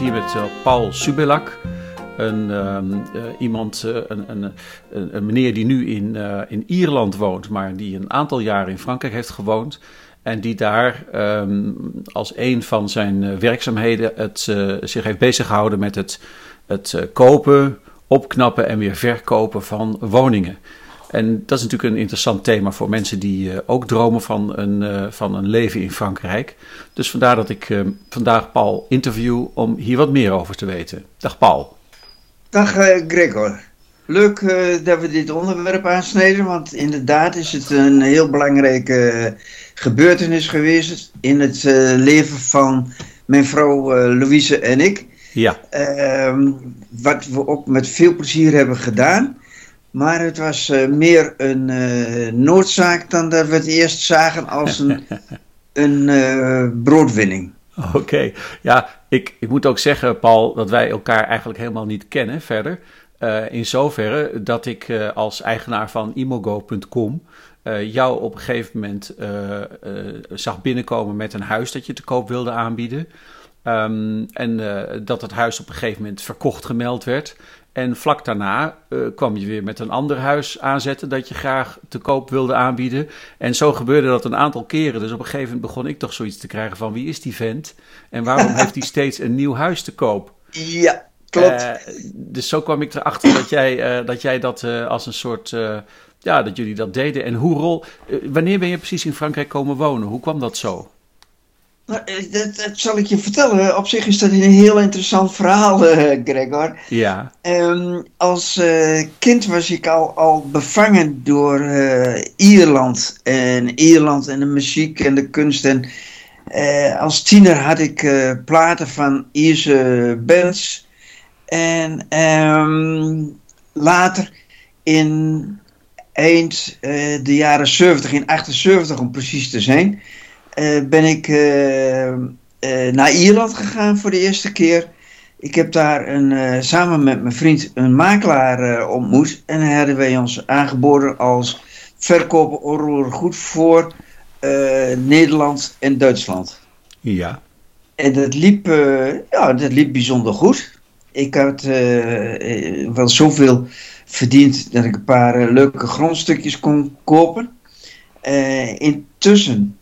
hier met uh, Paul Subelak. Een, um, uh, iemand, uh, een, een, een, meneer die nu in, in Ierland woont, maar die een aantal jaren in Frankrijk heeft gewoond. En die daar um, als een van zijn werkzaamheden het, zich heeft beziggehouden met het, het kopen, opknappen en weer verkopen van woningen. En dat is natuurlijk een interessant thema voor mensen die uh, ook dromen van een, uh, van een leven in Frankrijk. Dus vandaar dat ik uh, vandaag Paul interview om hier wat meer over te weten. Dag Paul. Dag Gregor. Leuk dat we dit onderwerp aansneden, want inderdaad is het een heel belangrijke gebeurtenis geweest in het leven van mijn vrouw Louise en ik. Ja. Ehm, wat we ook met veel plezier hebben gedaan. Maar het was uh, meer een uh, noodzaak dan dat we het eerst zagen als een, een uh, broodwinning. Oké, okay. ja, ik, ik moet ook zeggen, Paul, dat wij elkaar eigenlijk helemaal niet kennen verder. in zoverre dat ik als eigenaar van imogo.com jou op een gegeven moment zag binnenkomen met een huis dat je te koop wilde aanbieden. Um, en dat het huis op een gegeven moment verkocht gemeld werd. En vlak daarna uh, kwam je weer met een ander huis aanzetten dat je graag te koop wilde aanbieden. En zo gebeurde dat een aantal keren. Dus op een gegeven moment begon ik toch zoiets te krijgen van wie is die vent? En waarom heeft hij steeds een nieuw huis te koop? Ja, klopt. Uh, dus zo kwam ik erachter dat jij, uh, dat, jij dat als een soort... ja, dat jullie dat deden. En hoe rol... wanneer ben je precies in Frankrijk komen wonen? Hoe kwam dat zo? Nou, dat, dat, zal ik je vertellen. Op zich is dat een heel interessant verhaal, uh, Gregor. Ja. Um, als uh, kind was ik al, al bevangen door uh, Ierland. En Ierland en de muziek en de kunst. En als tiener had ik platen van Ierse bands. En um, later in eind de jaren 70, in 78 om precies te zijn ben ik uh, uh, naar Ierland gegaan voor de eerste keer. Ik heb daar een, samen met mijn vriend een makelaar ontmoet. En hij hadden wij ons aangeboden als verkoper goed voor Nederland en Duitsland. Ja. En dat liep, ja, dat liep bijzonder goed. Ik had wel zoveel verdiend dat ik een paar leuke grondstukjes kon kopen. intussen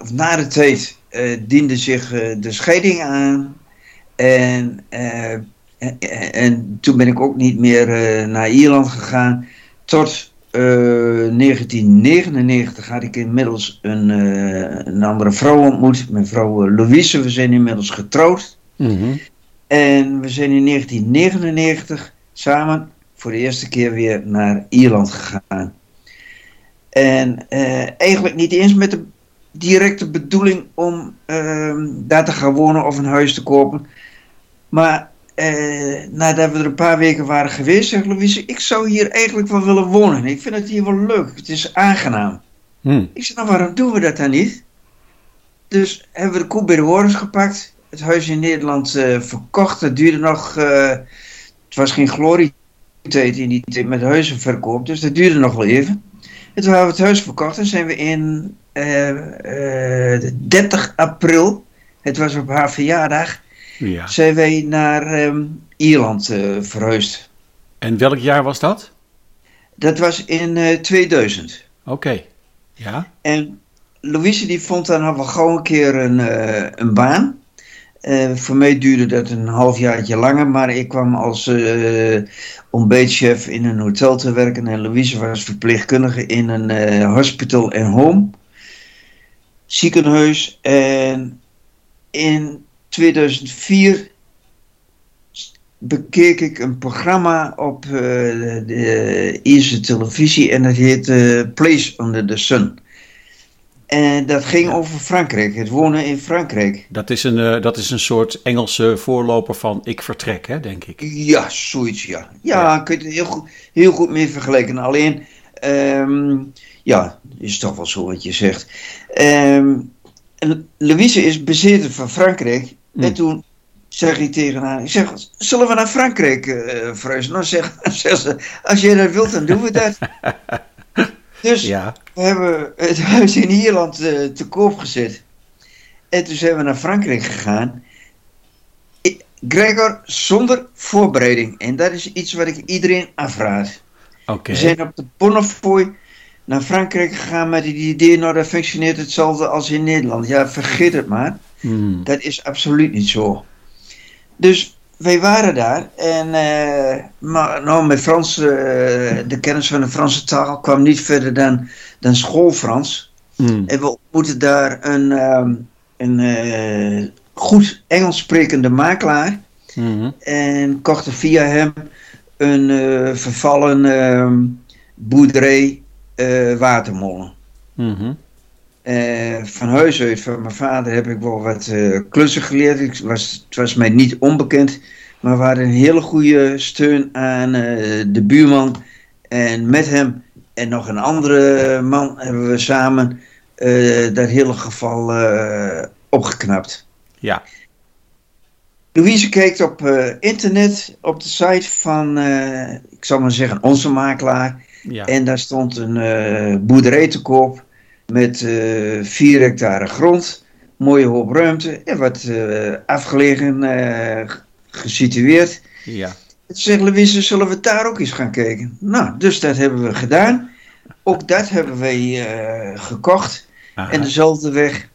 of na de tijd uh, diende zich uh, de scheiding aan. En, uh, en, en, toen ben ik ook niet meer naar Ierland gegaan. Tot 1999 had ik inmiddels een, een andere vrouw ontmoet. Mijn vrouw Louise. We zijn inmiddels getrouwd. Mm -hmm. En we zijn in 1999 samen voor de eerste keer weer naar Ierland gegaan. En eigenlijk niet eens met de directe bedoeling om uh, daar te gaan wonen of een huis te kopen. Maar uh, nadat we er een paar weken waren geweest, zegt Louise, ik zou hier eigenlijk wel willen wonen. Ik vind het hier wel leuk, het is aangenaam. Hmm. Ik zeg, nou waarom doen we dat dan niet? Dus hebben we de koe bij de horens gepakt, het huis in Nederland uh, verkocht. Het duurde nog, uh, het was geen glorietijd in die tijd met huizenverkoop, dus dat duurde nog wel even. En toen hebben we het huis verkocht en zijn we in 30 april, het was op haar verjaardag, ja. zijn wij naar um, Ierland uh, verhuisd. En welk jaar was dat? Dat was in 2000. Oké, okay. ja. En Louise die vond dan al wel gauw een keer een, een baan. Uh, voor mij duurde dat een halfjaartje langer, maar ik kwam als uh, ontbijtchef in een hotel te werken en Louise was verpleegkundige in een uh, hospital en home ziekenhuis. En in 2004 bekeek ik een programma op de Ierse televisie en dat heet Place Under the Sun. En dat ging over Frankrijk, het wonen in Frankrijk. Dat is een, uh, dat is een soort Engelse voorloper van ik vertrek, hè, denk ik. Ja, zoiets, ja. Ja, ja. kun je het heel goed, heel goed mee vergelijken. Alleen, um, ja, is toch wel zo wat je zegt. Um, Louise is bezitter van Frankrijk. Mm. En toen zeg ik tegen haar, ik zeg, zullen we naar Frankrijk uh, verhuizen? Nou, zeg, zeg ze, als jij dat wilt, dan doen we dat. Dus ja. we hebben het huis in Ierland uh, te koop gezet. En toen zijn we naar Frankrijk gegaan. Gregor, zonder voorbereiding. En dat is iets wat ik iedereen afraad. We zijn op de Bonnefoy naar Frankrijk gegaan met het idee, nou dat functioneert hetzelfde als in Nederland. Ja, vergeet het maar. Hmm. Dat is absoluut niet zo. Dus wij waren daar en eh, maar, nou, met Frans, eh, de kennis van de Franse taal kwam niet verder dan, dan schoolfrans. Hmm. En we ontmoetten daar een, ehm, een eh, goed Engels sprekende makelaar. Mhm. En kochten via hem een eh, vervallen ehm, boerderij eh, watermolen. Mhm. Eh, van huis uit, van mijn vader, heb ik wel wat klussen geleerd. Ik was, het was mij niet onbekend. Maar we hadden een hele goede steun aan de buurman. En met hem en nog een andere man hebben we samen dat hele geval opgeknapt. Ja. Louise kijkt op eh, internet, op de site van, eh, ik zal maar zeggen, onze makelaar. Ja. En daar stond een eh, boerderij te koop met eh 4 hectare grond, mooie hoop ruimte en wat afgelegen gesitueerd. ja. Toen zegt Louise, zullen we daar ook eens gaan kijken? Nou, dus dat hebben we gedaan. Ook dat hebben wij gekocht. Aha. En dezelfde weg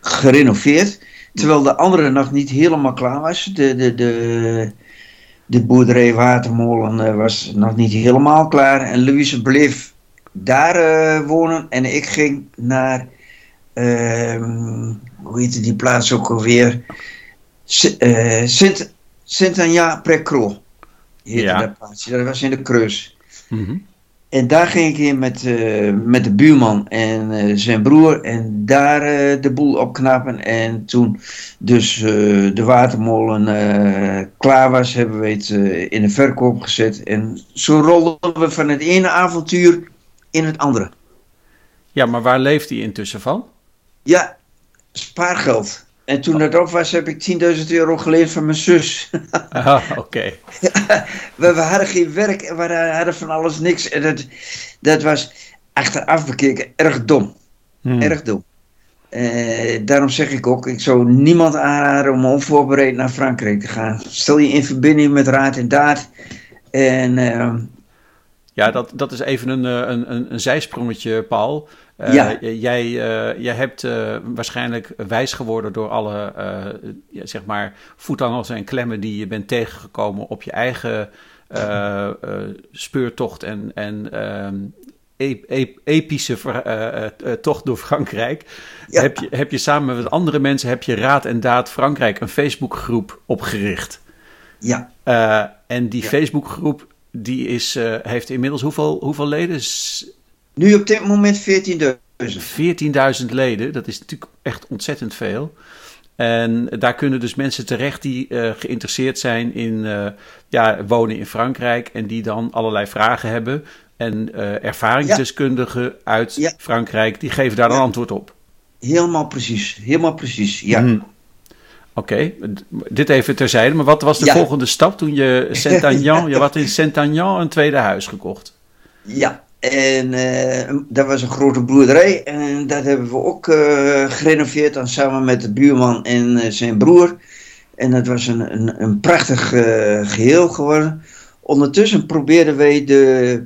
gerenoveerd. Terwijl de andere nog niet helemaal klaar was. De, de, de, de boerderij Watermolen eh, was nog niet helemaal klaar. En Louise bleef daar eh, wonen. En ik ging naar, ehm, hoe heette die plaats ook alweer? S- eh, Sint- Sint-Anja-Precro. heette Ja. dat plaatsje. Dat was in de Kreus. Mhm. En daar ging ik in met, eh, met de buurman en eh, zijn broer en daar eh, de boel opknappen. En toen dus de watermolen klaar was, hebben we het in de verkoop gezet. En zo rolden we van het ene avontuur in het andere. Ja, maar waar leeft hij intussen van? Ja, spaargeld. En toen dat op was, heb ik 10.000 euro geleend van mijn zus. Ah, Oké. we, we hadden geen werk en we hadden van alles niks. En dat, dat was achteraf bekeken erg dom. Hmm. Erg dom. Eh, daarom zeg ik ook, ik zou niemand aanraden om onvoorbereid naar Frankrijk te gaan. Stel je in verbinding met Raad en Daad. En ehm, Ja, dat, dat is even een, eh, een, een, een zijsprongetje, Paul. Eh, Ja. Jij, eh, jij hebt eh, waarschijnlijk wijs geworden door alle zeg maar voetangels en klemmen die je bent tegengekomen op je eigen speurtocht en, en ehm, ep- ep- epische tocht door Frankrijk. Ja. Heb, je, heb je samen met andere mensen heb je Raad en Daad Frankrijk een Facebookgroep opgericht. ja, en die Ja. Facebookgroep die is, heeft inmiddels hoeveel, hoeveel leden? Nu op dit moment 14.000. 14.000 leden. Dat is natuurlijk echt ontzettend veel. En daar kunnen dus mensen terecht die eh, geïnteresseerd zijn in eh, ja, wonen in Frankrijk. En die dan allerlei vragen hebben. En eh, ervaringsdeskundigen uit Ja. Frankrijk, die geven daar Ja. antwoord op. Helemaal precies, helemaal precies, ja. Hm. Oké, dit even terzijde. Maar wat was de volgende stap toen je Saint-Agnan... je had in Saint-Agnan een tweede huis gekocht. Ja, en eh, dat was een grote boerderij. En dat hebben we ook eh, gerenoveerd dan samen met de buurman en eh, zijn broer. En dat was een, een, een prachtig eh, geheel geworden. Ondertussen probeerden wij de,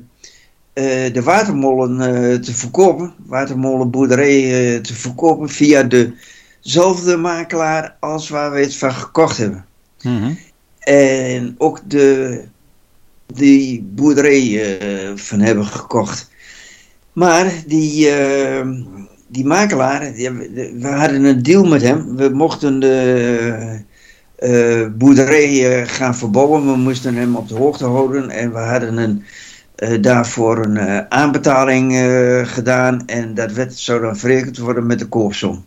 de watermolen te verkopen. Watermolenboerderij te verkopen via dezelfde makelaar als waar we het van gekocht hebben. Mhm. En ook de, die boerderij eh, van hebben gekocht. Maar die, eh, die makelaar, die- we hadden een deal met hem. We mochten de eh, boerderij gaan verbouwen. We moesten hem op de hoogte houden. En we hadden een, daarvoor een aanbetaling gedaan. En dat werd, zou dan verrekend worden met de koopsom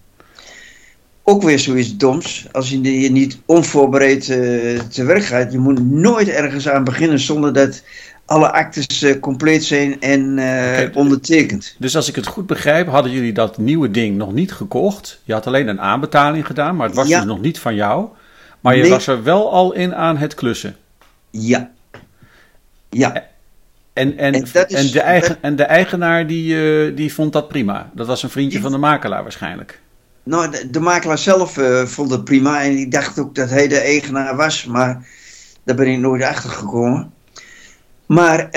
ook weer zoiets doms. Als je je niet onvoorbereid eh, te werk gaat. Je moet nooit ergens aan beginnen zonder dat alle actes eh, compleet zijn en eh, ondertekend. Dus als ik het goed begrijp, hadden jullie dat nieuwe ding nog niet gekocht. Je had alleen een aanbetaling gedaan, maar het was Ja. dus nog niet van jou. Maar je Nee. was er wel al in aan het klussen. Ja. Ja, En, en, En dat is- en, de, eigen, dat- en de eigenaar die, die vond dat prima. Dat was een vriendje van de makelaar waarschijnlijk. Nou, de, de makelaar zelf uh, vond het prima en ik dacht ook dat hij de eigenaar was, maar daar ben ik nooit achter gekomen. Maar uh,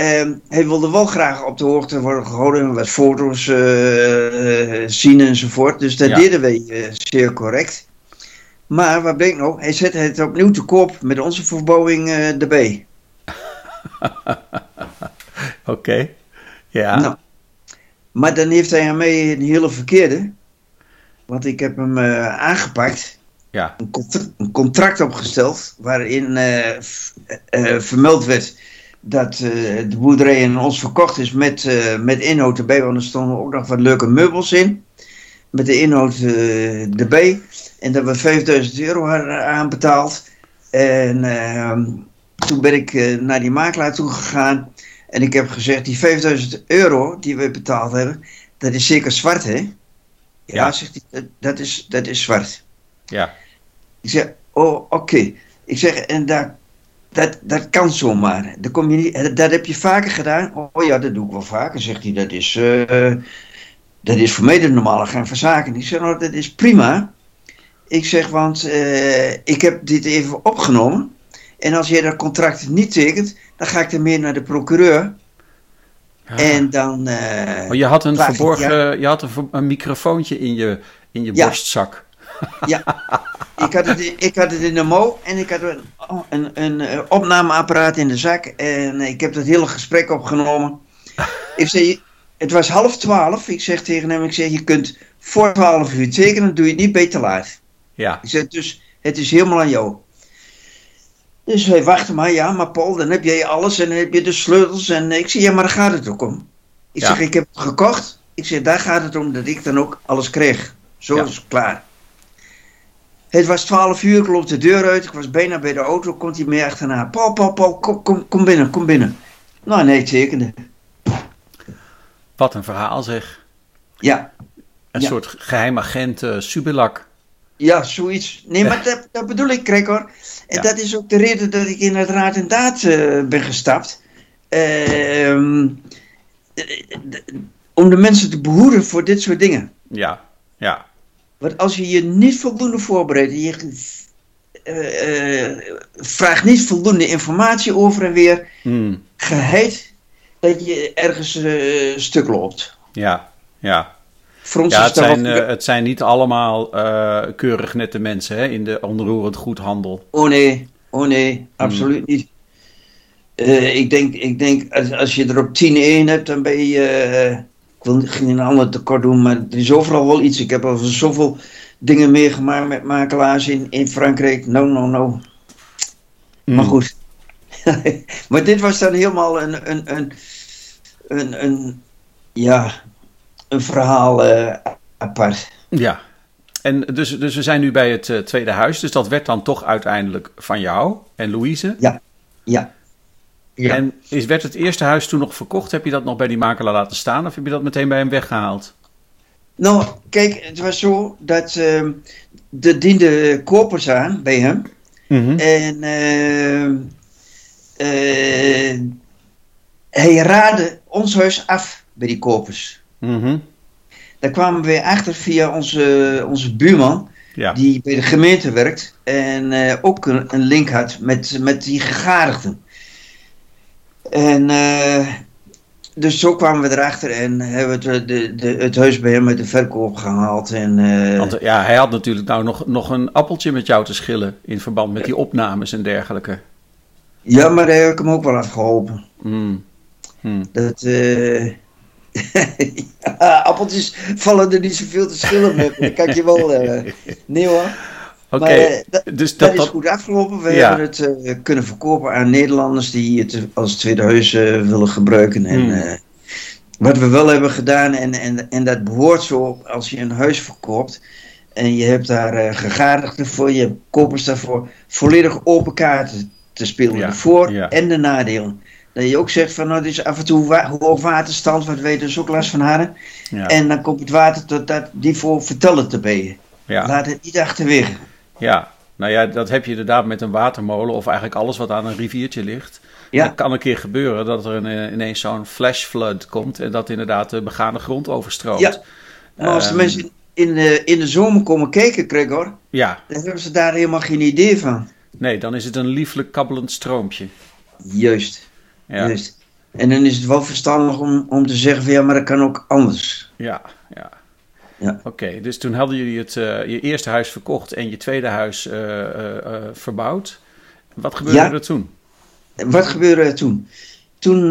hij wilde wel graag op de hoogte worden gehouden, wat foto's uh, zien enzovoort. Dus dat ja. deden wij zeer correct. Maar wat bleek nou? Hij zette het opnieuw te koop met onze verbouwing erbij. Oké, okay. ja. Nou, maar dan heeft hij aan mij een hele verkeerde. Want ik heb hem uh, aangepakt. Ja. Een, contract, een, contract opgesteld waarin uh, uh, vermeld werd dat de boerderij aan ons verkocht is met, met inhoud erbij. Want er stonden ook nog wat leuke meubels in. Met de inhoud erbij. En dat we 5000 euro hadden aanbetaald. En ehm, toen ben ik naar die makelaar toe gegaan. En ik heb gezegd, die 5000 euro die we betaald hebben, dat is zeker zwart, hè? Ja, zegt hij, dat, is, dat is zwart. Ja. Ik zeg, oh, oké. Ik zeg, en dat, dat, dat kan zomaar. Dat, kom je niet, dat heb je vaker gedaan. Oh ja, dat doe ik wel vaker, zegt hij. Dat is, uh, dat is voor mij de normale gang van zaken. Ik zeg, nou, dat is prima. Ik zeg, want uh, ik heb dit even opgenomen. En als jij dat contract niet tekent, dan ga ik ermee naar de procureur. Ja. En dan. Uh, je had een verborgen, je had een, een, microfoontje in je, in je borstzak. Ja, ik had, het, ik had het in de mo en ik had een, een, een, een opnameapparaat in de zak. En ik heb dat hele gesprek opgenomen. Ik zei, het was half twaalf. Ik zeg tegen hem, ik zeg, je kunt voor twaalf uur tekenen, doe je het niet beter laat. Ja. Ik zeg, dus het is helemaal aan jou. Dus wij wachten maar, ja, maar Paul, dan heb jij alles en dan heb je de sleutels. En ik zeg, ja, maar daar gaat het ook om. Ik ja. zeg, ik heb het gekocht. Ik zeg, daar gaat het om dat ik dan ook alles kreeg. Zo ja. is het klaar. Het was 12 uur, ik loop de deur uit. Ik was bijna bij de auto, komt hij mee achterna. Paul, Paul, Paul, kom, kom, kom binnen, kom binnen. Nou, nee, tekende. Wat een verhaal zeg. Ja. Een ja. soort geheim agent uh, Subelak. Ja, zoiets. Nee, maar dat, dat bedoel ik, Gregor. En ja. dat is ook de reden dat ik in het Raad en Daad uh, ben gestapt. Uh, om de mensen te behoeden voor dit soort dingen. Ja, ja. Want als je je niet voldoende voorbereidt, je uh, vraagt niet voldoende informatie over en weer, hmm. geheid dat je ergens stuk loopt. Ja, ja. Ja, het zijn, uh, het zijn niet allemaal uh, keurig nette mensen hè, in de onroerend goedhandel. Oh nee, oh nee, absoluut hmm. niet. Uh, ik denk, ik denk als, als je er op 10-1 hebt, dan ben je. ik wil geen ander tekort doen, maar er is overal wel iets. Ik heb al zoveel dingen meegemaakt met makelaars in, in Frankrijk. No, no, no. Hmm. Maar goed. maar dit was dan helemaal een, een, een, een, een ja, een verhaal uh, apart. Ja, en dus, dus we zijn nu bij het uh, tweede huis. Dus dat werd dan toch uiteindelijk van jou en Louise? Ja, ja. ja. En is, werd het eerste huis toen nog verkocht? Heb je dat nog bij die makelaar laten staan? Of heb je dat meteen bij hem weggehaald? Nou, kijk, het was zo dat uh, er diende kopers aan bij hem. Mm -hmm. En hij raadde ons huis af bij die kopers. Mm -hmm. Daar kwamen we achter via onze, onze buurman, ja. die bij de gemeente werkt en uh, ook een, een, link had met, met die gegadigden. En uh, dus zo kwamen we erachter en hebben we het, de, de, het huis bij hem met de verkoop gehaald. En, uh, Want ja, hij had natuurlijk nou nog, nog een appeltje met jou te schillen in verband met die opnames en dergelijke. Ja, maar daar heb ik hem ook wel afgeholpen. Mm. Mm. Dat, ja, appeltjes vallen er niet zoveel te schillen met. Dat kan ik je wel. Uh, nee hoor. Oké, okay, dus dat, dat, is goed afgelopen. We ja. hebben het uh, kunnen verkopen aan Nederlanders die het als tweede huis willen gebruiken. En hmm. wat we wel hebben gedaan, en, en, en dat behoort zo als je een huis verkoopt. En je hebt daar gegadigden voor, je hebt kopers daarvoor. Volledig open kaarten te spelen. Ja. De voor- ja. en de nadelen. Dat je ook zegt van nou, het is af en toe wa hoog waterstand, wat wij dus ook last van hadden. Ja. En dan komt het water tot dat die voor vertellen te ben Ja. Laat het niet achterwege. Ja, nou ja, dat heb je inderdaad met een watermolen of eigenlijk alles wat aan een riviertje ligt. Ja. Het kan een keer gebeuren dat er een, ineens zo'n flash flood komt en dat inderdaad de begane grond overstroomt. Ja. Maar als de Ehm, mensen in de, in de zomer komen kijken, Gregor, Ja, dan hebben ze daar helemaal geen idee van. nee, dan is het een lieflijk kabbelend stroompje. Juist, Ja. En dan is het wel verstandig om, om te zeggen van ja, maar dat kan ook anders. ja, ja. Ja. Oké, dus toen hadden jullie het, eh, je eerste huis verkocht en je tweede huis eh, eh, verbouwd. Wat gebeurde Ja. er toen? En Wat gebeurde er toen? Toen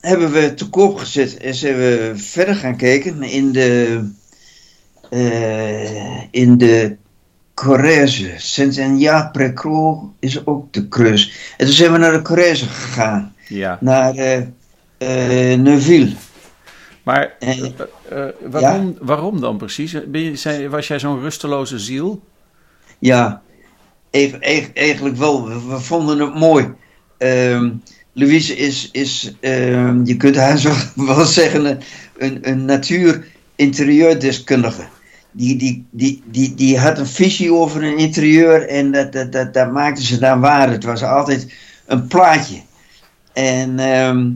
hebben we te koop gezet en zijn we verder gaan kijken in de, in de Corrèze. Saint-Enja-Précro is ook de Creuse. En toen zijn we naar de Corrèze gegaan, Ja, naar eh, eh, Neuville. maar eh, waarom, waarom dan precies? Ben je, was jij zo'n rusteloze ziel? Ja, eig- eigenlijk wel. We, we vonden het mooi. Ehm, Louise is, is ehm, je kunt haar zo wel zeggen, een, een, een natuur-interieurdeskundige. Die, die, die, die, die had een visie over een interieur en dat, dat, dat, dat maakte ze dan waar. Het was altijd een plaatje. En ehm,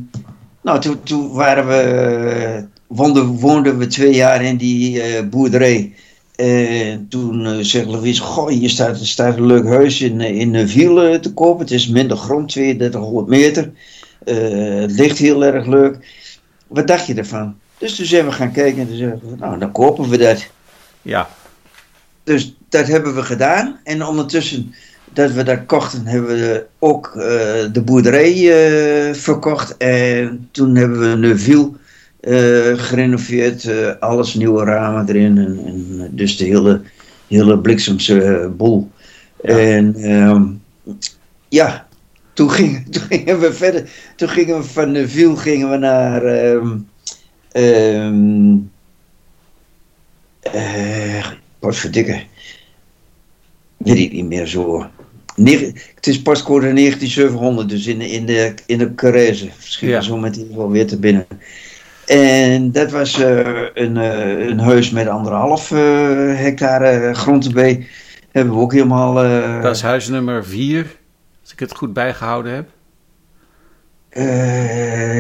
nou, toen, toen waren we, woonden, woonden we twee jaar in die eh, boerderij. En toen uh, zegt Louise, goh, hier staat, staat een leuk huis in, eh, in een Viel te koop. Het is minder grond, 3200 meter. Eh, het ligt heel erg leuk. Wat dacht je ervan? Dus toen zijn we gaan kijken en toen zeggen we, nou, dan kopen we dat. Ja, Dus dat hebben we gedaan. En ondertussen dat we dat kochten, hebben we ook uh, de boerderij uh, verkocht. En toen hebben we Neuville uh, gerenoveerd. Uh, alles nieuwe ramen erin. En, en dus de hele, hele bliksemse boel. Ja. En um, ja, toen, ging, toen gingen we verder. Toen gingen we van Neuville gingen we naar... Um, um, uh, wat verdikken. Weet ik niet meer zo. Het is pascode 19700, dus in, in de, in de Carreze. Misschien ja. zo met die wel weer te binnen. En dat was uh, een, uh, een huis met anderhalf uh, hectare grond erbij. Hebben we ook helemaal. dat is huis nummer 4, als ik het goed bijgehouden heb.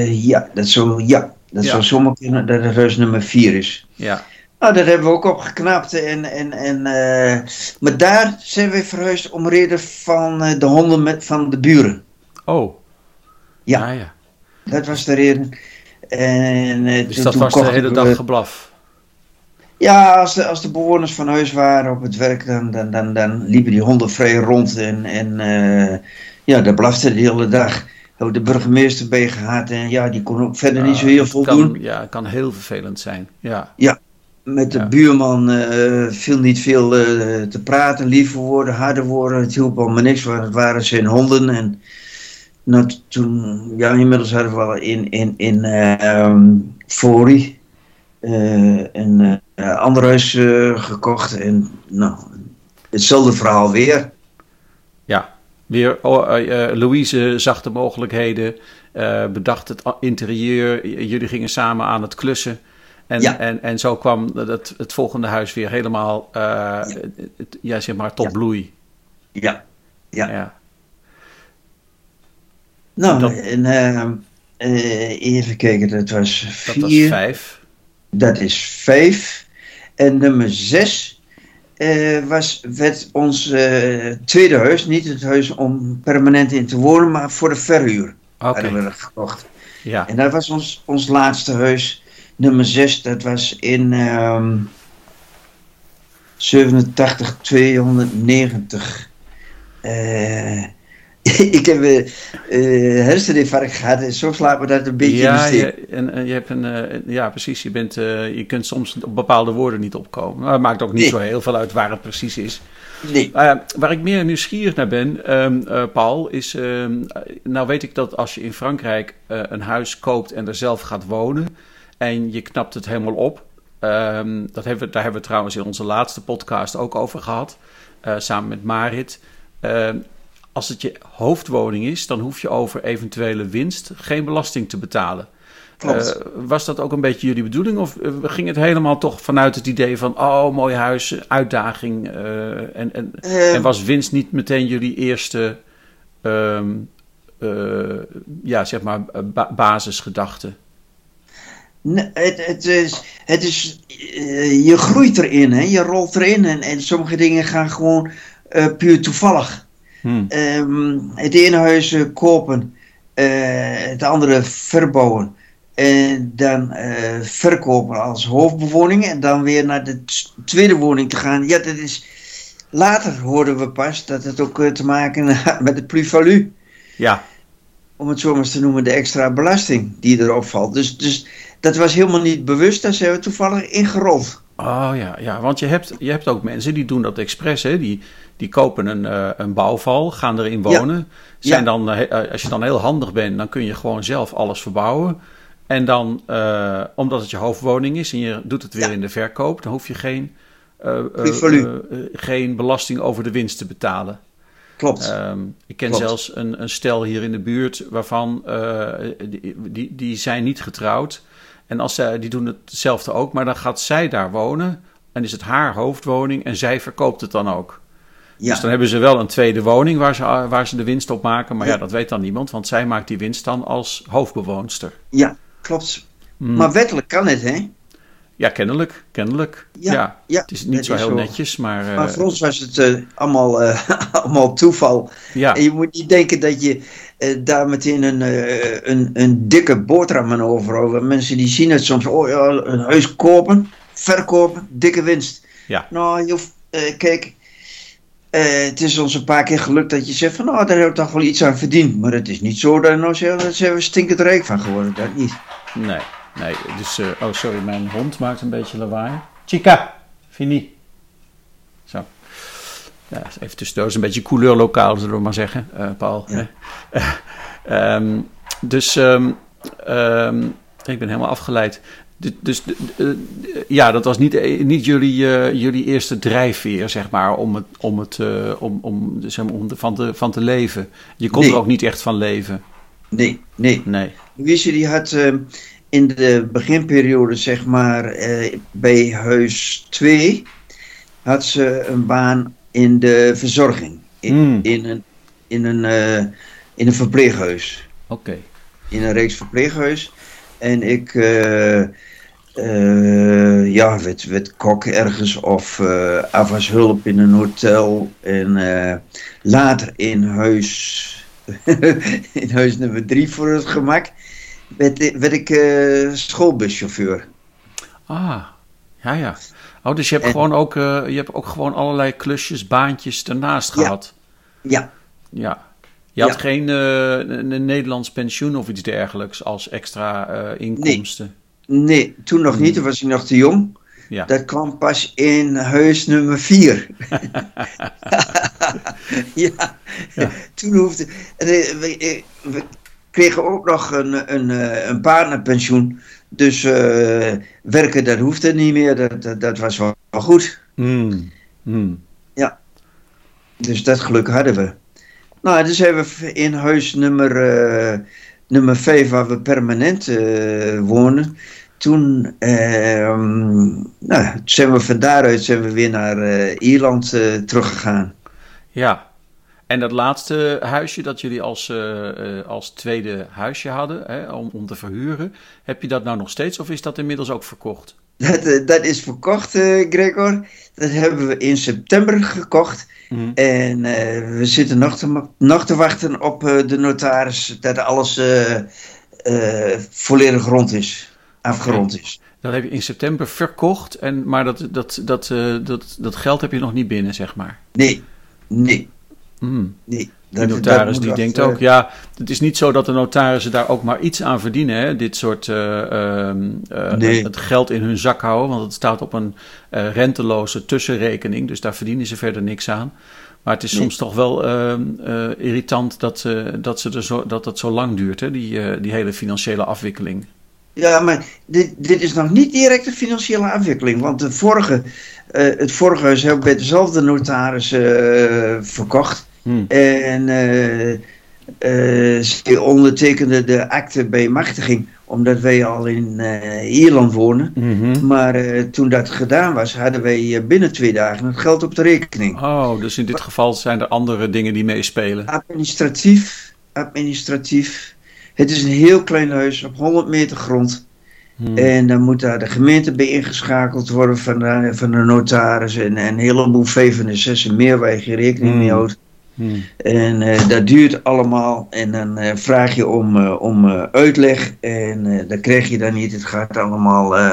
ja, dat zou, ja, dat ja. zou zomaar kunnen dat het huis nummer 4 is. Ja. Nou, dat hebben we ook opgeknapt. En, en, en, uh, maar daar zijn we verhuisd om reden van uh, de honden met, van de buren. Oh. Ja. Ah, ja. Dat was de reden. En, uh, dus toen, dat was de hele dag geblaf? Ja, als de, als de bewoners van huis waren op het werk, dan, dan, dan, dan liepen die honden vrij rond. En, en ja, dat blafte de hele dag. Hebben de burgemeester bij gehad. En ja, die kon ook verder niet zo heel veel kan, doen. Ja, kan heel vervelend zijn. Ja. Ja, met de ja. buurman uh, viel niet veel uh, te praten, lieve woorden, harde woorden. Het hielp allemaal niks, want het waren zijn honden. En nou, toen, ja, inmiddels hadden we wel in, in, in uh, um, Fori een ander huis gekocht. En nou, hetzelfde verhaal weer. Ja, weer oh, Louise zag de mogelijkheden, bedacht het interieur. Jullie gingen samen aan het klussen. En, ja. en, en zo kwam het, het volgende huis weer helemaal, uh, ja. Zeg maar, tot ja. bloei. Ja. ja. ja. Nou, dat, en, uh, uh, even kijken, dat was vier. Dat was vijf. Dat is vijf. En nummer zes was, werd ons tweede huis. Niet het huis om permanent in te wonen, maar voor de verhuur. Okay. Hadden we dat gekocht. Ja. En dat was ons, ons laatste huis nummer 6, dat was in um, 87 290. Uh, ik heb een uh, herseninfarct gehad en soms laat me dat een beetje ja, in je, en, en, je hebt een, uh, ja, precies. Je, bent, uh, je kunt soms op bepaalde woorden niet opkomen. Maar het maakt ook niet nee. zo heel veel uit waar het precies is. Nee. waar ik meer nieuwsgierig naar ben, um, Paul, is... Um, nou weet ik dat als je in Frankrijk een huis koopt en er zelf gaat wonen... En je knapt het helemaal op. Um, dat hebben we, daar hebben we trouwens in onze laatste podcast ook over gehad. Uh, samen met Marit. Uh, als het je hoofdwoning is, dan hoef je over eventuele winst geen belasting te betalen. Uh, was dat ook een beetje jullie bedoeling? Of ging het helemaal toch vanuit het idee van... oh, mooi huis, uitdaging... en, en, en, was winst niet meteen jullie eerste... ja, zeg maar, ba basisgedachte? Het, het, is, het is, uh, je groeit erin, hè? je rolt erin en, en sommige dingen gaan gewoon uh, puur toevallig. Hmm. Um, het ene huis uh, kopen, het andere verbouwen en dan verkopen als hoofdbewoning en dan weer naar de tweede woning te gaan. Ja, dat is, later hoorden we pas dat het ook te maken had met het plus-value. Ja. Om het zo maar eens te noemen, de extra belasting die erop valt. Dus, dus dat was helemaal niet bewust, daar zijn we toevallig ingerold. Oh ja, ja want je hebt, je hebt ook mensen die doen dat expres. Hè? Die, die kopen een, uh, een bouwval, gaan erin wonen. Zijn Dan, uh, als je dan heel handig bent, dan kun je gewoon zelf alles verbouwen. En dan, uh, omdat het je hoofdwoning is en je doet het weer in de verkoop, dan hoef je geen, geen belasting over de winst te betalen. Klopt. Um, ik ken zelfs een, een stel hier in de buurt waarvan die, die, die zijn niet getrouwd. En als zij, die doen hetzelfde ook, maar dan gaat zij daar wonen en is het haar hoofdwoning en zij verkoopt het dan ook. Ja. Dus dan hebben ze wel een tweede woning waar ze, waar ze de winst op maken, maar ja. dat weet dan niemand, want zij maakt die winst dan als hoofdbewoonster. Ja, klopt. Hmm. Maar wettelijk kan het, hè? Ja, kennelijk, kennelijk. Ja, ja. het is niet zo heel netjes, maar... Maar uh, voor ons was het uh, allemaal, uh, allemaal toeval. Ja. En je moet niet denken dat je daar meteen een, een, een dikke boterham aan over Mensen die zien het soms, oh ja, een huis kopen, verkopen, dikke winst. Ja. Nou, je hoeft, kijk, het is ons een paar keer gelukt dat je zegt van, nou, daar heb ik toch wel iets aan verdiend. Maar het is niet zo dat nou zeggen, daar zijn we stinkend rijk van geworden, dat niet. Nee. Nee, dus... Uh, oh, sorry, mijn hond maakt een beetje lawaai. Chica, fini. Zo. Ja, even tussendoor. is een beetje couleurlokaal, zullen we maar zeggen, uh, Paul. Ja. um, dus um, um, ik ben helemaal afgeleid. Dus uh, ja, dat was niet, niet jullie, jullie eerste drijfveer, zeg maar, om, het, om, het, om, om, zeg maar, om van, te, van te leven. Je kon nee. er ook niet echt van leven. Nee, nee. nee. Wist je, die had in de beginperiode, zeg maar, eh, bij huis 2, had ze een baan in de verzorging. In, mm. in een, in, een, uh, in een verpleeghuis. Oké. In een reeks verpleeghuis. En ik uh, ja, werd, werd kok ergens of afwashulp in een hotel. En later in huis, in huis nummer 3 voor het gemak werd, werd ik uh, schoolbuschauffeur. Ah, ja, ja. Oh, dus je hebt, gewoon ook, uh, je hebt ook gewoon allerlei klusjes, baantjes ernaast gehad. Ja. Ja. Je had geen uh, een Nederlands pensioen of iets dergelijks als extra inkomsten? Nee. nee, toen nog niet. Toen was ik nog te jong. Ja. Dat kwam pas in huis nummer 4. ja. ja. toen hoefde. we, kregen ook nog een, een, eh, een partnerpensioen. Dus uh, werken, dat hoefde niet meer. Dat, dat, was wel, goed. Mm. Mm. Ja. Dus dat geluk hadden we. Nou, dus hebben we in huis nummer, uh, nummer 5, waar we permanent uh, wonen. Toen ehm, nou, zijn we van daaruit zijn we weer naar Ierland teruggegaan. Ja, en dat laatste huisje dat jullie als, uh, als tweede huisje hadden hè, om, om te verhuren, heb je dat nou nog steeds of is dat inmiddels ook verkocht? Dat, uh, dat is verkocht, Gregor. Dat hebben we in september gekocht. Mm. En we zitten nog te, nog te wachten op de notaris dat alles volledig rond is, afgerond is. Dat heb je in september verkocht, en, maar dat, dat, dat, dat, dat geld heb je nog niet binnen, zeg maar. Nee, nee. Mm. De notaris die denkt ook, ja, het is niet zo dat de notarissen daar ook maar iets aan verdienen. Hè? Dit soort uh, uh, nee. het geld in hun zak houden, want het staat op een renteloze tussenrekening, dus daar verdienen ze verder niks aan. Maar het is nee. soms toch wel ehm, irritant dat, dat, ze er zo, dat het zo lang duurt, hè? Die, die hele financiële afwikkeling. Ja, maar dit, dit is nog niet direct een financiële afwikkeling. Want de vorige, uh, het vorige huis hebben we bij dezelfde notaris uh, verkocht. Hmm. En uh, ze ondertekende de akte bij machtiging, omdat wij al in Ierland wonen. Mm-hmm. Maar toen dat gedaan was, hadden wij binnen twee dagen het geld op de rekening. Oh, dus in dit geval zijn er andere dingen die meespelen. Administratief, administratief het is een heel klein huis op 100 meter grond. Hmm. En dan moet daar de gemeente bij ingeschakeld worden van de, van de notaris en, en een heleboel VVN6 meer waar je geen rekening mee houdt. Hmm. En uh, dat duurt allemaal en dan uh, vraag je om, uh, om uitleg en dat krijg je dan niet. Het gaat allemaal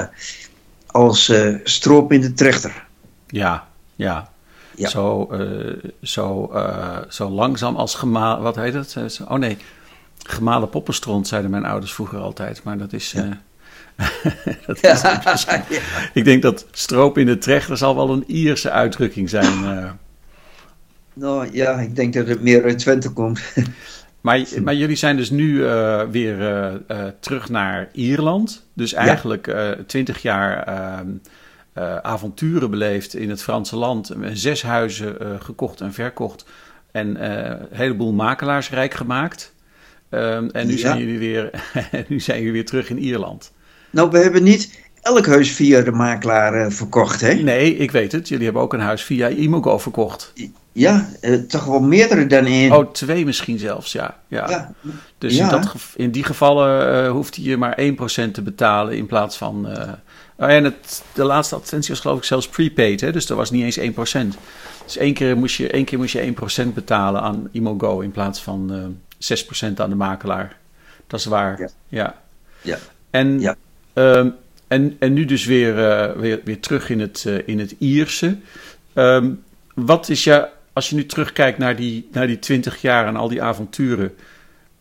als stroop in de trechter. Ja, ja. ja. Zo, zo, zo langzaam als gemaal, wat heet het? oh nee, gemalen poppenstront zeiden mijn ouders vroeger altijd, maar dat is... dat is ja. Ik denk dat stroop in de trechter zal wel een Ierse uitdrukking zijn. Nou ja, ik denk dat het meer uit Twente komt. Maar, maar jullie zijn dus nu uh, weer uh, uh, terug naar Ierland. Dus eigenlijk twintig jaar ehm, avonturen beleefd in het Franse land. Zes huizen gekocht en verkocht. En een heleboel makelaars rijk gemaakt. Um, en nu, ja. zijn jullie weer, nu zijn jullie weer terug in Ierland. Nou, we hebben niet elk huis via de makelaar verkocht, hè? Nee, ik weet het. Jullie hebben ook een huis via Imogo verkocht. Ja, eh, toch wel meerdere dan één. Oh, twee misschien zelfs, ja. ja. ja. Dus In, dat, in die gevallen uh, hoeft je maar 1% te betalen in plaats van... Uh, en het, de laatste advertentie was geloof ik zelfs prepaid, hè? dus dat was niet eens 1%. Dus één keer moest je, één keer moest je 1% betalen aan Imogo in plaats van uh, 6% aan de makelaar. Dat is waar, ja. ja. ja. En, ja. Um, en, en nu dus weer, weer, weer terug in het, in het Ierse. Um, wat is je als je nu terugkijkt naar die, naar die 20 jaar en al die avonturen,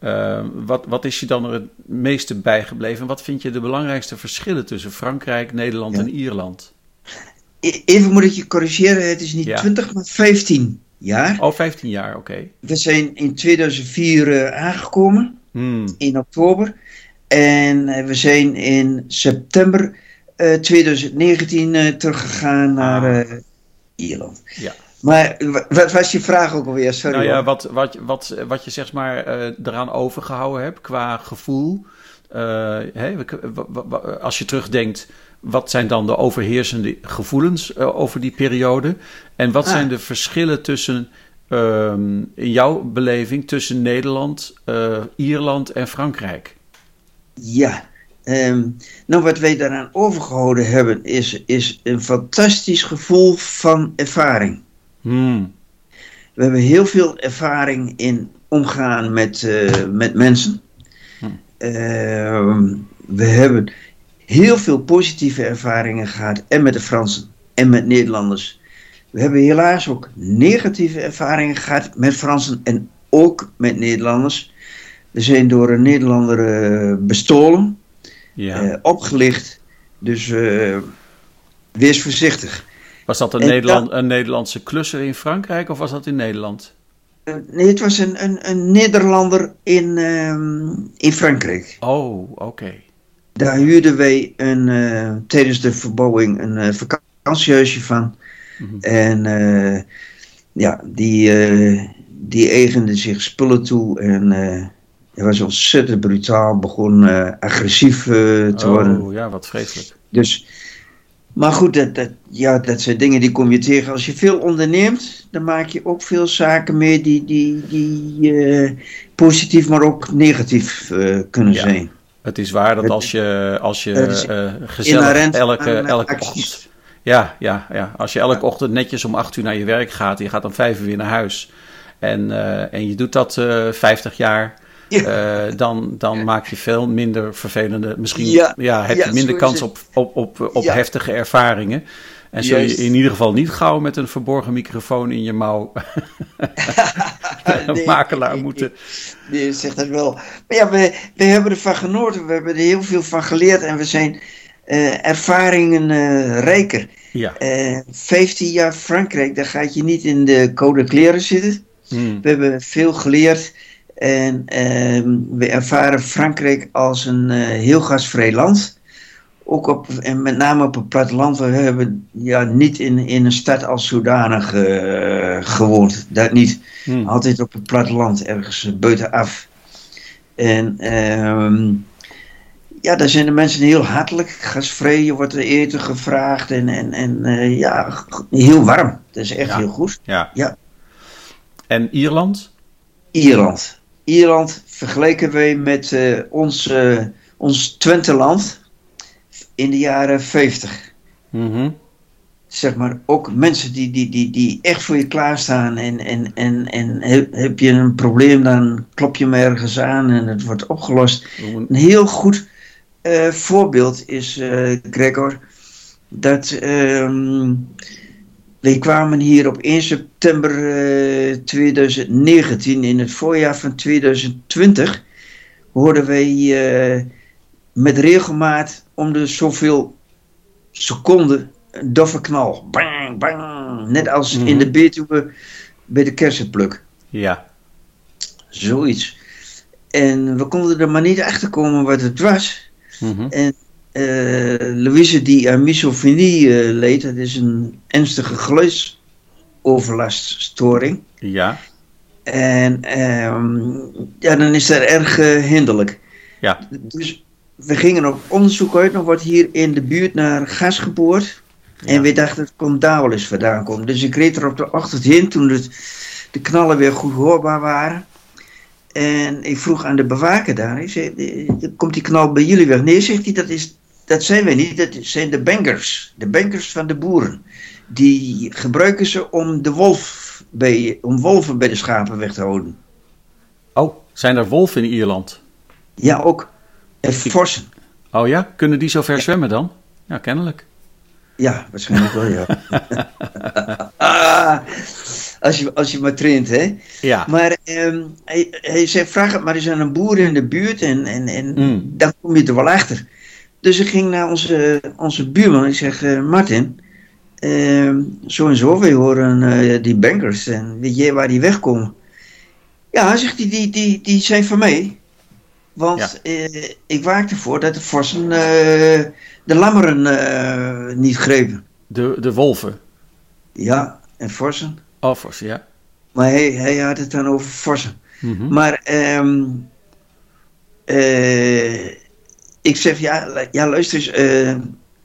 uh, wat, wat is je dan er het meeste bijgebleven? En wat vind je de belangrijkste verschillen tussen Frankrijk, Nederland en Ierland? E, even moet ik je corrigeren, het is niet ja. 20, maar 15 jaar. Oh, 15 jaar, oké. We zijn in 2004 uh, eh, aangekomen, hmm. in oktober. En uh, we zijn in september 2019 teruggegaan naar ah. Ierland. Ja. Maar wat was je vraag ook alweer? Sorry. Nou ja, wat, wat, wat, wat je zeg maar uh, eraan overgehouden hebt qua gevoel. Uh, hè, als je terugdenkt, wat zijn dan de overheersende gevoelens uh, over die periode? En wat ah. zijn de verschillen tussen, in jouw beleving, tussen Nederland, Ierland en Frankrijk? Ja, Um, nou, wat wij daaraan overgehouden hebben, is, is een fantastisch gevoel van ervaring. Hmm. We hebben heel veel ervaring in omgaan met, uh, met mensen. Hmm. Uh, we hebben heel veel positieve ervaringen gehad. En met de Fransen en met Nederlanders. We hebben helaas ook negatieve ervaringen gehad met Fransen en ook met Nederlanders. We zijn door een Nederlander uh, bestolen, ja. opgelicht. Dus wees voorzichtig. Was dat een, Nederland, een Nederlandse klusser in Frankrijk of was dat in Nederland? Uh, nee, het was een, een, een Nederlander in, uh, in Frankrijk. Oh, oké. Daar huurden wij een, uh, tijdens de verbouwing een uh, vakantiehuisje van. Mm -hmm. En ja, die, die eigende zich spullen toe en hij was ontzettend brutaal, begon agressief te oh, worden. Oh, ja, wat vreselijk. Dus maar goed, dat, dat, ja, dat zijn dingen die kom je tegen. Als je veel onderneemt, dan maak je ook veel zaken mee die, die, die uh, positief, maar ook negatief uh, kunnen ja. zijn. Het is waar dat als je, als je uh, gezellig elke, elke ochtend... Ja, ja, ja, als je elke ochtend netjes om acht uur naar je werk gaat... en je gaat om vijf uur weer naar huis... en, en je doet dat 50 jaar... Ja. Uh, dan, dan maak je veel minder vervelende. Misschien ja. ja heb je minder kans op, op, op, op heftige ervaringen. En zul je in ieder geval niet gauw met een verborgen microfoon in je mouw een makelaar moeten. Nee, zegt dat wel. Maar ja, we, we hebben ervan genoten. We hebben er heel veel van geleerd. En we zijn uh, ervaringen uh, rijker. Ja. 15 jaar Frankrijk, daar gaat je niet in de code kleren zitten. Hmm. We hebben veel geleerd. En uh, we ervaren Frankrijk als een uh, heel gastvrij land. Ook op, en met name op het platteland. We hebben ja, niet in, in een stad als zodanig uh, gewoond. Dat niet. Hmm. Altijd op het platteland, ergens buitenaf. En uh, ja, daar zijn de mensen heel hartelijk, gastvrij. Je wordt er eten gevraagd en, en, en uh, ja, heel warm. Dat is echt ja. heel goed. Ja. ja. En Ierland? Ierland. Ierland vergeleken wij met uh, ons, uh, ons Twenteland. in de jaren 50. Mhm. Zeg maar, ook mensen die, die, die, die echt voor je klaarstaan. En, en, en, en heb, heb je een probleem, dan klop je hem ergens aan en het wordt opgelost. Een heel goed eh, voorbeeld is, Gregor, dat ehm, wij kwamen hier op 1 september eh, 2019, in het voorjaar van 2020, hoorden wij eh, met regelmaat om de zoveel seconden een doffe knal. Bang, bang. Net als Mhm. in de Betuwe bij de kersenpluk. Ja. Zoiets. En we konden er maar niet achter komen wat het was. Mhm. En eh, Louise die aan misofonie eh, leed, dat is een ernstige geluidsoverlaststoring. Ja. En ehm, ja, dan is dat erg eh, hinderlijk. Ja. Dus we gingen op onderzoek uit. Er wordt hier in de buurt naar gas geboord. En Ja. we dachten het kon daar wel eens vandaan komen. Dus ik reed er op de ochtend heen toen het, de knallen weer goed hoorbaar waren. En ik vroeg aan de bewaker daar. Ik zei, "Eh, komt die knal bij jullie weg? Nee, zegt hij, dat, is, dat zijn wij niet. Dat zijn de bankers. De bankers van de boeren. Die gebruiken ze om, de wolf bij, om wolven bij de schapen weg te houden. Oh, zijn er wolven in Ierland? Ja, ook. En forsen. Oh ja? Kunnen die zo ver zwemmen dan? Ja, kennelijk. Ja, waarschijnlijk wel, ja. Ah, als, je, als je maar traint, hè. Ja. Maar ehm, hij, hij zei, vraag het maar eens aan een boer in de buurt en, en, en Mm. dan kom je er wel achter. Dus ik ging naar onze, onze buurman. Ik zeg, eh, Martin, ehm, zo en zo, wij horen eh, die bankers. En weet jij waar die wegkomen? Ja, zegt hij, die, die, die zijn van mij. Want eh, ik waak ervoor dat de forsen de lammeren niet grepen. De, de wolven. Ja, en forsen. Oh, ze, ja. Maar hij, hij had het dan over forsen. Mhm. Maar ehm, eh, ik zeg, ja, ja luister eens, eh,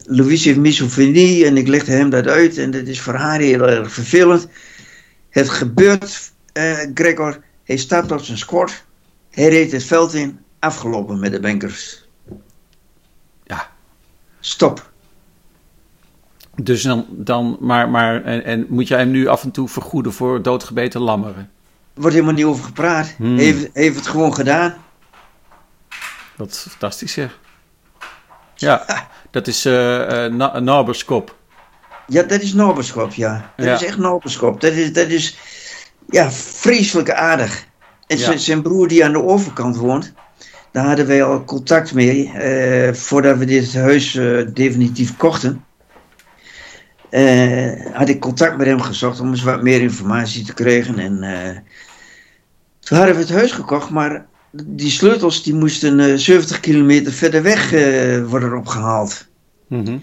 Louise heeft misofonie en ik legde hem dat uit en dat is voor haar heel erg vervelend. Het gebeurt, eh, Gregor, hij stapt op zijn squat, hij reed het veld in, afgelopen met de bankers. Ja. Stop. Dus dan, dan maar, maar en, en moet jij hem nu af en toe vergoeden voor doodgebeten lammeren? Er wordt helemaal niet over gepraat. Hmm. Heeft, heeft het gewoon gedaan. Dat is fantastisch zeg. Ja, dat is eh eh, na- naberskop. Ja, dat is noberschap, ja. Dat Ja. is echt noberschap. Dat is, dat is ja, vreselijk aardig. En Ja. zijn- broer die aan de overkant woont, daar hadden wij al contact mee eh, voordat we dit huis eh, definitief kochten. Eh, had ik contact met hem gezocht om eens wat meer informatie te krijgen. En eh, toen hadden we het huis gekocht, maar die sleutels die moesten eh, 70 kilometer verder weg eh, worden opgehaald. Mhm.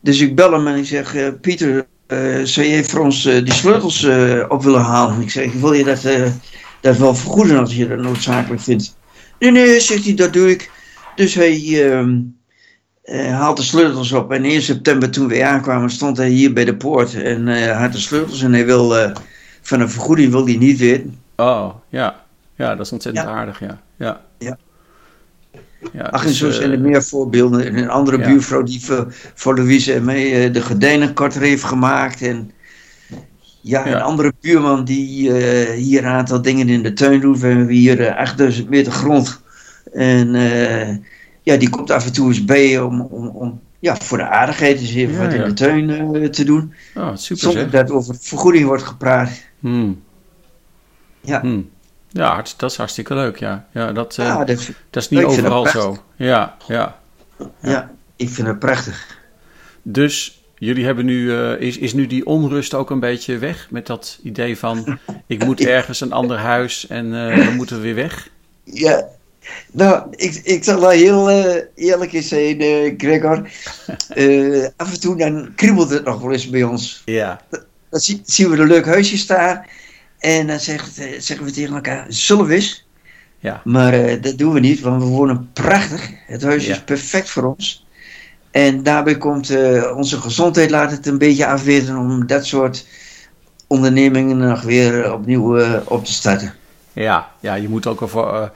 Dus ik bel hem en ik zeg, eh, Pieter, eh, zou jij voor ons eh, die sleutels eh, op willen halen? Ik zeg, wil je dat, eh, dat wel vergoeden als je dat noodzakelijk vindt? Nee, nee, zegt hij, dat doe ik. Dus hij eh, haalt de sleutels op. En 1 september toen we aankwamen stond hij hier bij de poort. En eh, had de sleutels en hij wil, eh, van een vergoeding wil hij niet weten. Oh, ja. Ja, dat is ontzettend Ja. aardig, ja. Ja. Ja. ja Ach, en dus, zo eh, zijn er meer voorbeelden. En een andere buurvrouw die voor, voor Louise en mij eh, de gordijnenkorter heeft gemaakt. En ja, een andere buurman die eh, hier een aantal dingen in de tuin doet. We hebben hier eh, 8000 meter grond. En eh, ja, die komt af en toe eens bij om, om, om ja, voor de aardigheid eens even wat in de tuin eh, te doen. Oh, super Zonder zeg. dat over vergoeding wordt gepraat. Hmm. Ja. Hmm. Ja, dat is hartstikke leuk, ja. Ja, dat, eh, Ja, dat, dat is niet overal zo. Ja, ja. ja, ik vind het prachtig. Dus jullie hebben nu, eh, is, is nu die onrust ook een beetje weg? Met dat idee van, ik moet ergens een ander huis en eh, dan moeten we weer weg? Ja, nou, ik, ik zal wel heel eh, eerlijk eens zijn, Gregor. Af en toe dan kriebelt het nog wel eens bij ons. Ja. Dan zie- zien we een leuk huisje staan. En dan zegt, eh, zeggen we tegen elkaar, zullen we eens? Ja. Maar eh, dat doen we niet, want we wonen prachtig. Het huis Ja. is perfect voor ons. En daarbij komt eh, onze gezondheid laat het een beetje afweten om dat soort ondernemingen nog weer opnieuw op te starten. Ja, ja, je moet ook over,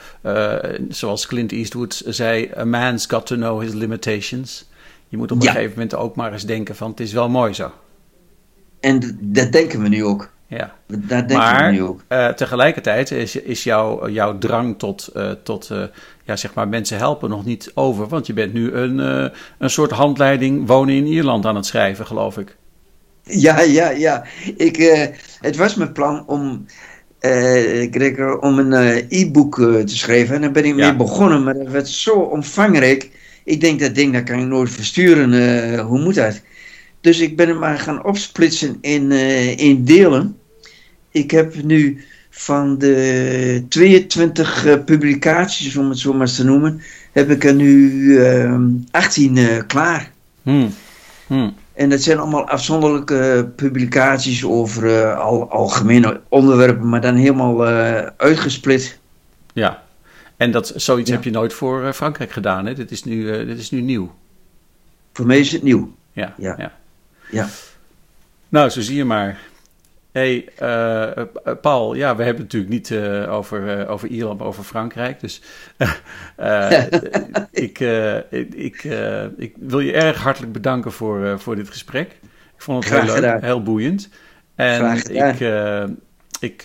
zoals Clint Eastwood zei, a man's got to know his limitations. je moet op een gegeven moment ook maar eens denken van het is wel mooi zo. En dat denken we nu ook. Ja. Maar we nu ook. Uh, tegelijkertijd is, is jouw, jouw drang tot, uh, tot uh, ja, zeg maar mensen helpen nog niet over. Want je bent nu een, een soort handleiding wonen in Ierland aan het schrijven, geloof ik. Ja, ja, ja. Ik, het was mijn plan om, Gregor, om een e-book te schrijven. En daar ben ik ja. mee begonnen, maar dat werd zo omvangrijk. Ik denk, dat ding dat kan ik nooit versturen. hoe moet dat? Dus ik ben het maar gaan opsplitsen in, in delen ik heb nu van de 22 uh, publicaties, om het zo maar te noemen, heb ik er nu uh, 18 uh, klaar. Hmm. Hmm. En dat zijn allemaal afzonderlijke publicaties over al, algemene onderwerpen, maar dan helemaal uitgesplit. Ja, en dat, zoiets ja. heb je nooit voor Frankrijk gedaan, hè? Dit is, nu, dit is nu nieuw. Voor mij is het nieuw. Ja, ja. ja. ja. Nou, zo zie je maar hey, uh, Paul, ja, we hebben het natuurlijk niet uh, over, uh, over Ierland, maar over Frankrijk. Dus ik, ik, ik wil je erg hartelijk bedanken voor, voor dit gesprek. Ik vond het Graag heel gedaan. leuk, heel boeiend. En ik, ik,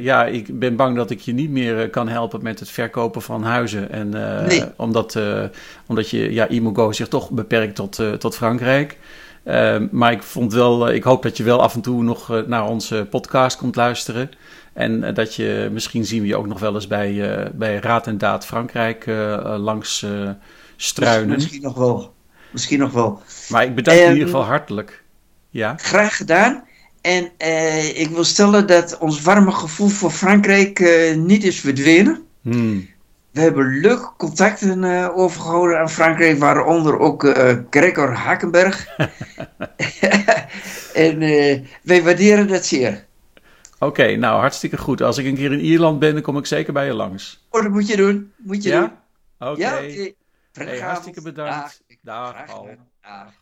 ja, ik ben bang dat ik je niet meer kan helpen met het verkopen van huizen. En, nee. omdat, omdat je, ja, Imogo zich toch beperkt tot, tot Frankrijk. Uh, maar ik vond wel, uh, ik hoop dat je wel af en toe nog uh, naar onze podcast komt luisteren. En dat je, misschien zien we je ook nog wel eens bij, bij Raad en Daad Frankrijk langs struinen. Misschien nog wel. Misschien nog wel. Maar ik bedank je in ieder geval hartelijk. Ja? Graag gedaan. En ik wil stellen dat ons warme gevoel voor Frankrijk niet is verdwenen. Hmm. We hebben leuke contacten uh, overgehouden aan Frankrijk, waaronder ook uh, Gregor Hakenberg. en uh, wij waarderen dat zeer. Oké, okay, nou hartstikke goed. Als ik een keer in Ierland ben, dan kom ik zeker bij je langs. Oh, dat moet je doen. Moet je ja? doen. Oké. Ja, oké. Okay. Hey, hartstikke bedankt. Dag. Dag.